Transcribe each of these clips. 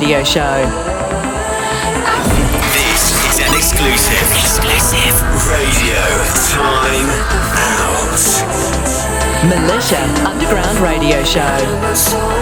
Radio Show. This is an exclusive. Exclusive. Radio Time Out. Militia Underground Radio Show.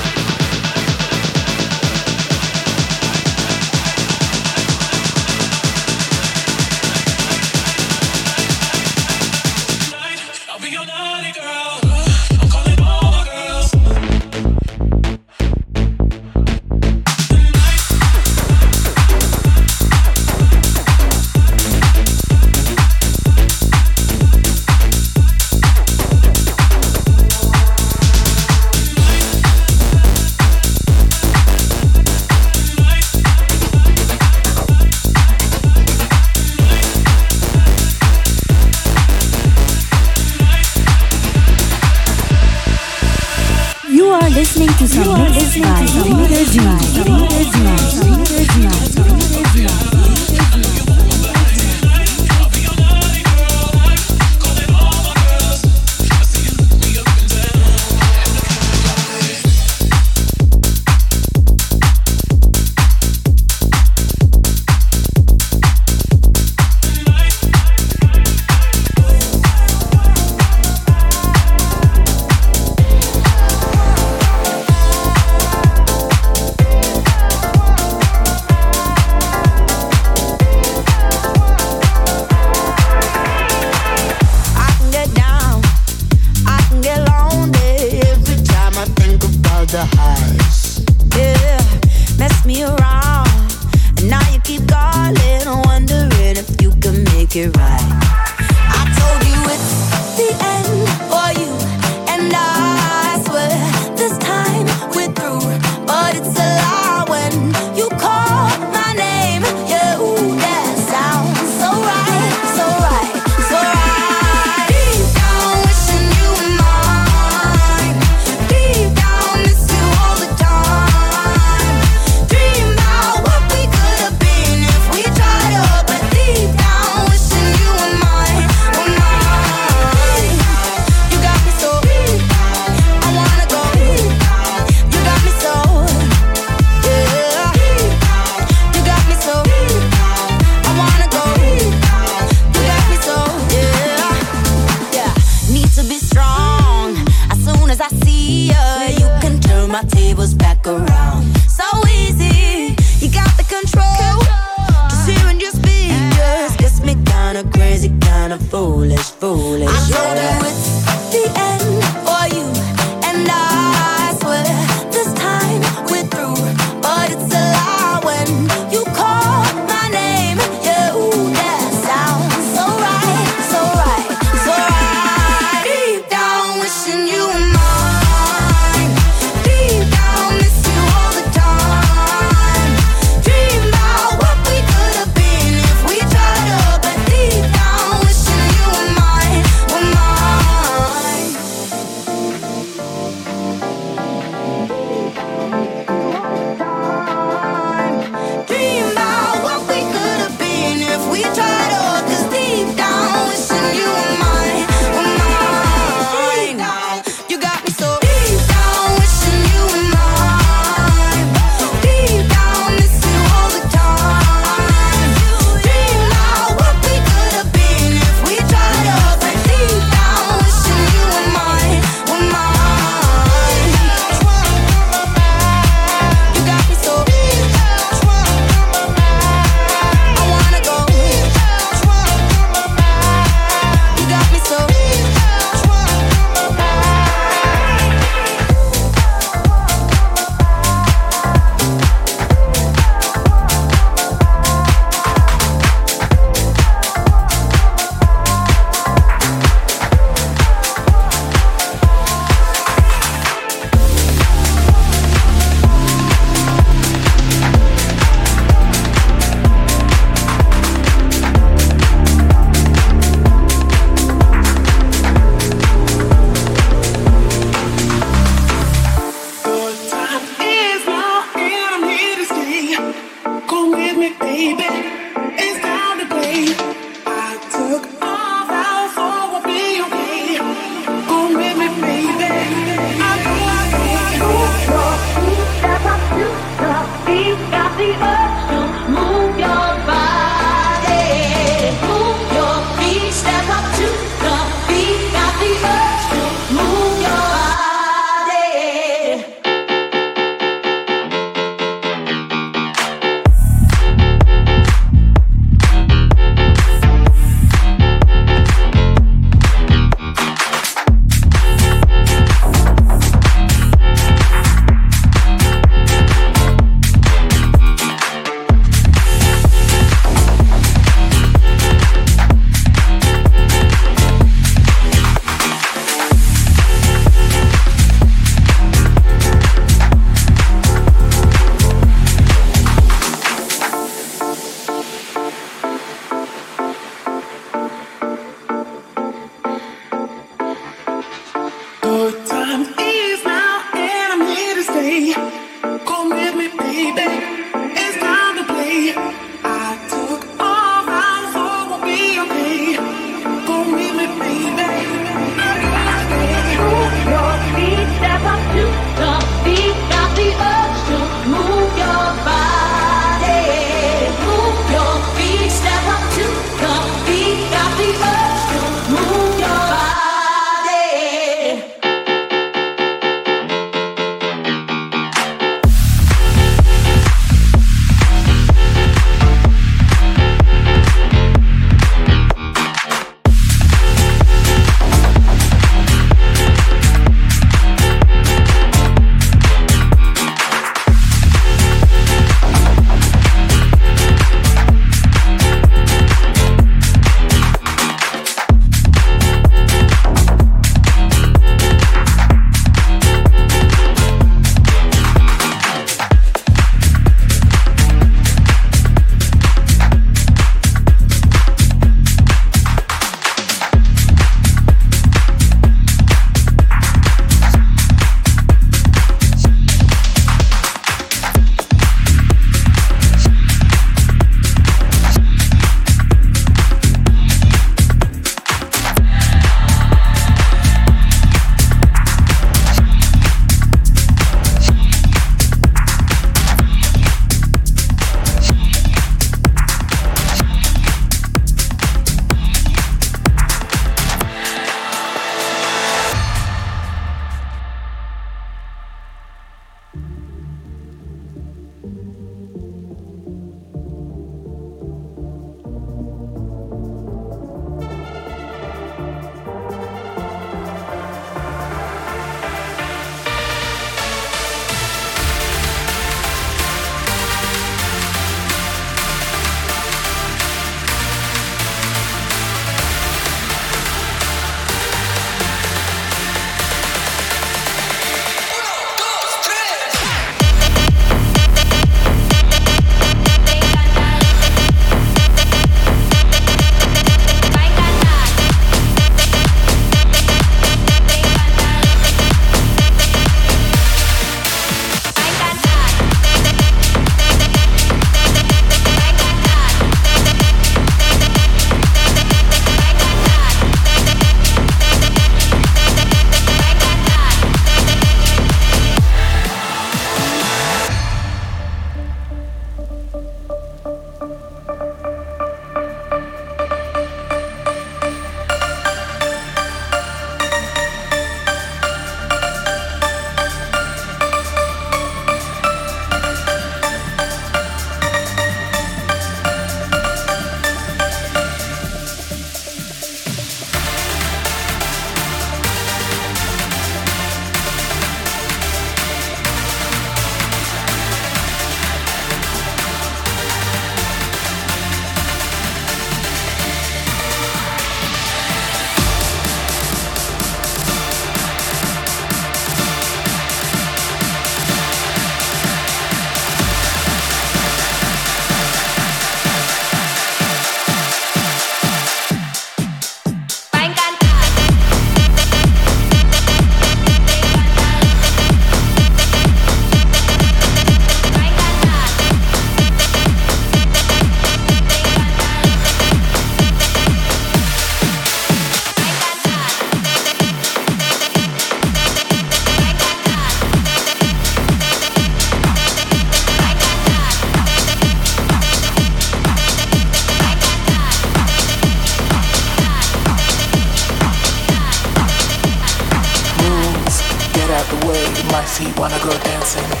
wanna go dancing.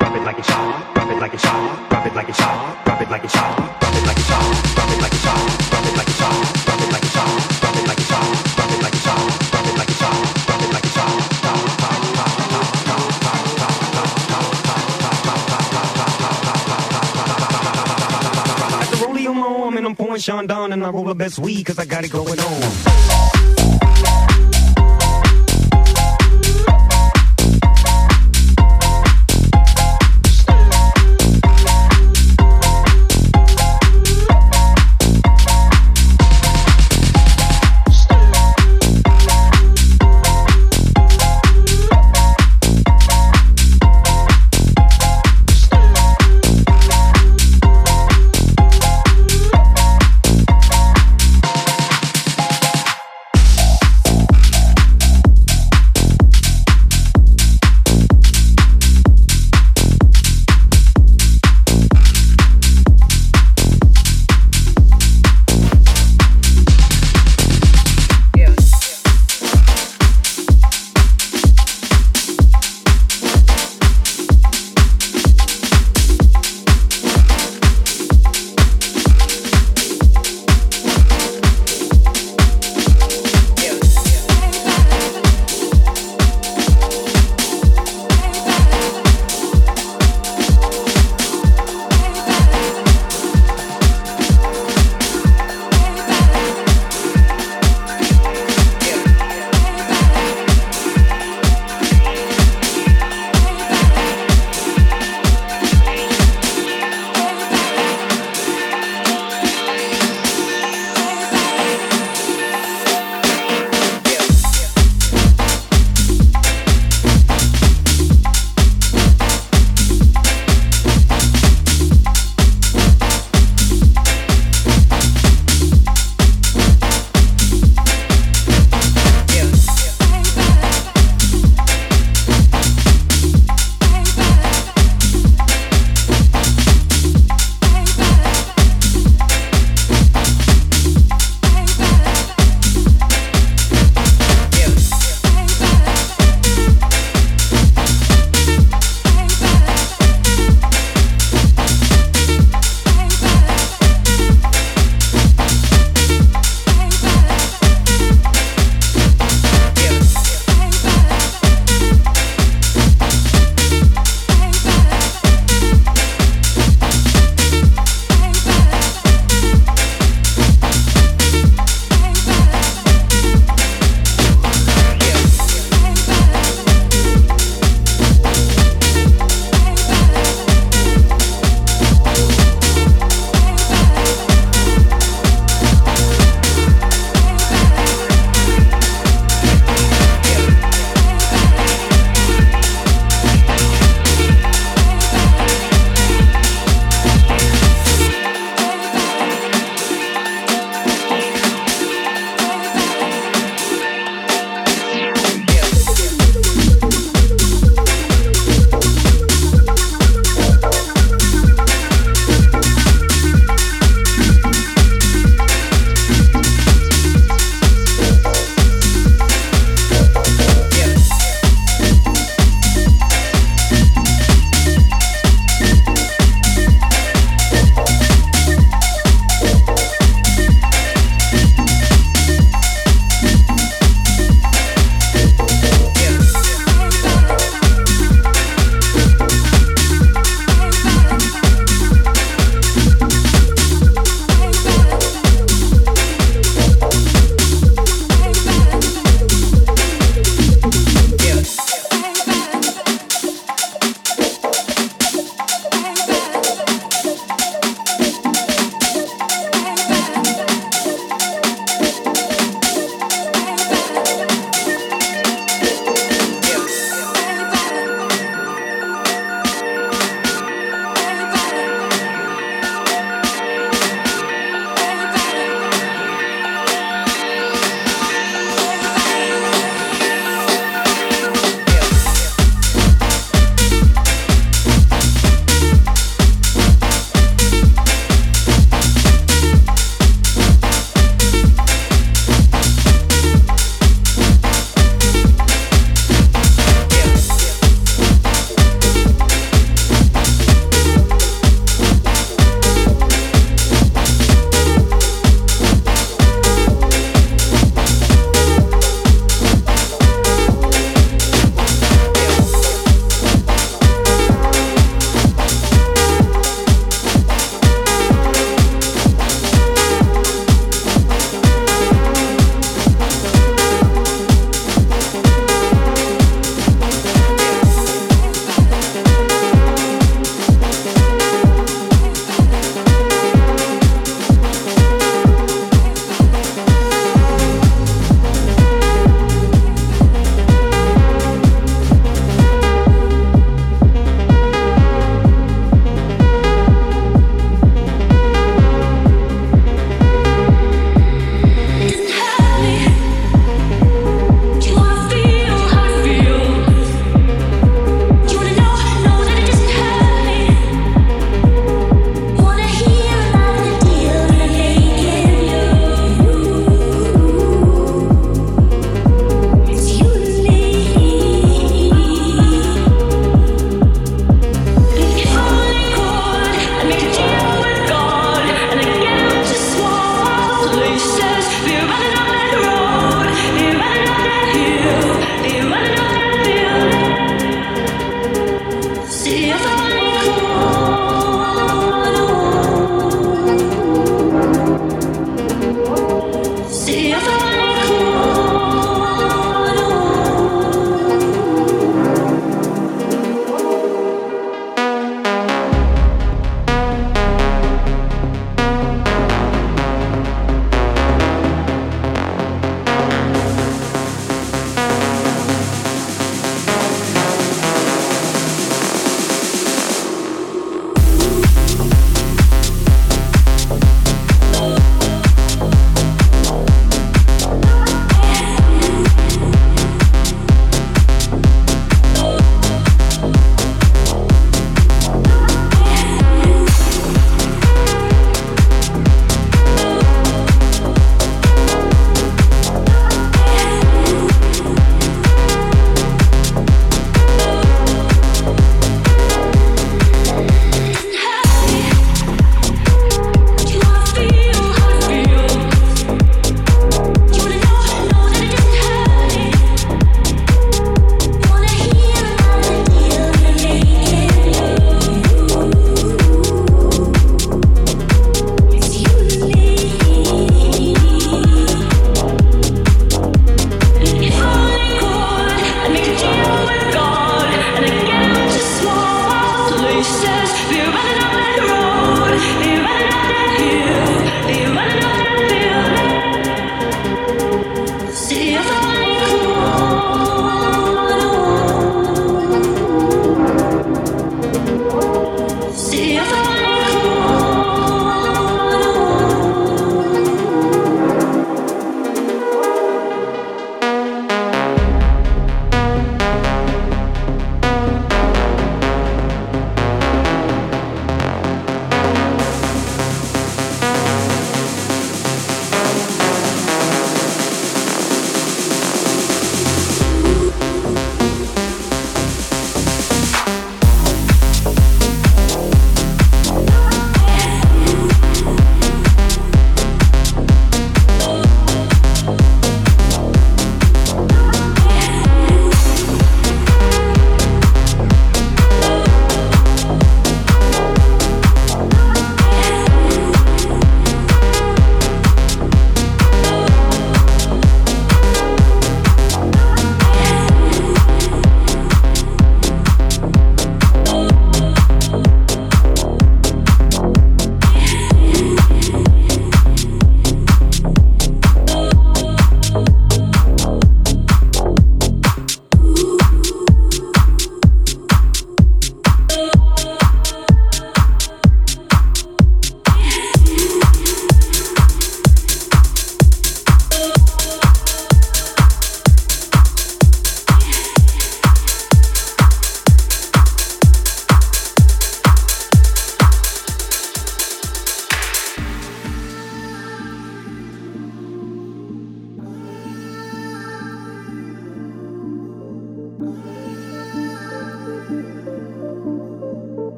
rub a rollie rub it like and I'm pouring Sean Don and I roll the best weed cause I got it going on.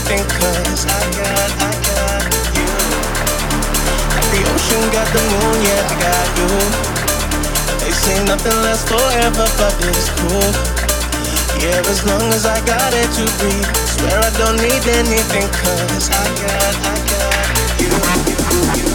everything cause I got, I got you. The ocean, got the moon, yeah, I got you. They say nothing lasts forever, but it's cool. Yeah, as long as I got it to breathe. Swear I don't need anything cause I got, I got you. you, you.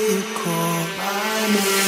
Oh.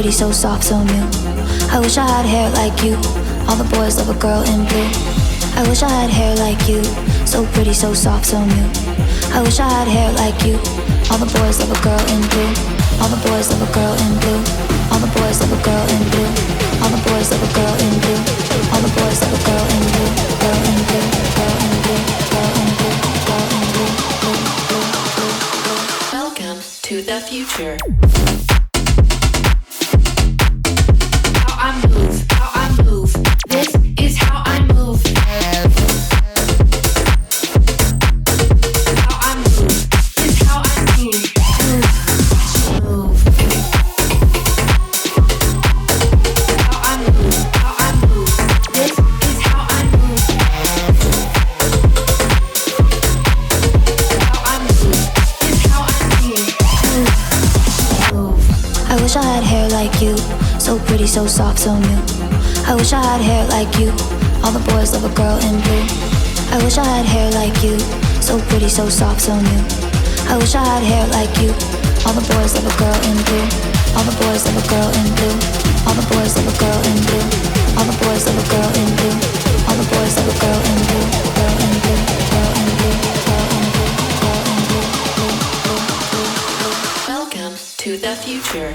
pretty, so soft, so new. I wish I had hair like you. All the boys love a girl in blue. I wish I had hair like you. So pretty, so soft, so new. I wish I had hair like you. All the boys love a girl in blue. All the boys love a girl in blue. All the boys love a girl in blue. All the boys love a girl in blue. All the boys love a girl in blue. The future. So soft, so new. I wish I had hair like you. All the boys love a girl in blue. I wish I had hair like you. So pretty, so soft, so new. I wish I had hair like you. All the boys love a girl in blue. All the boys love a girl in blue. All the boys love a girl in blue. All the boys love a girl in blue. All the boys love a girl in blue. Girl in blue. Girl in blue. Girl in blue. Girl in blue. Welcome to the future.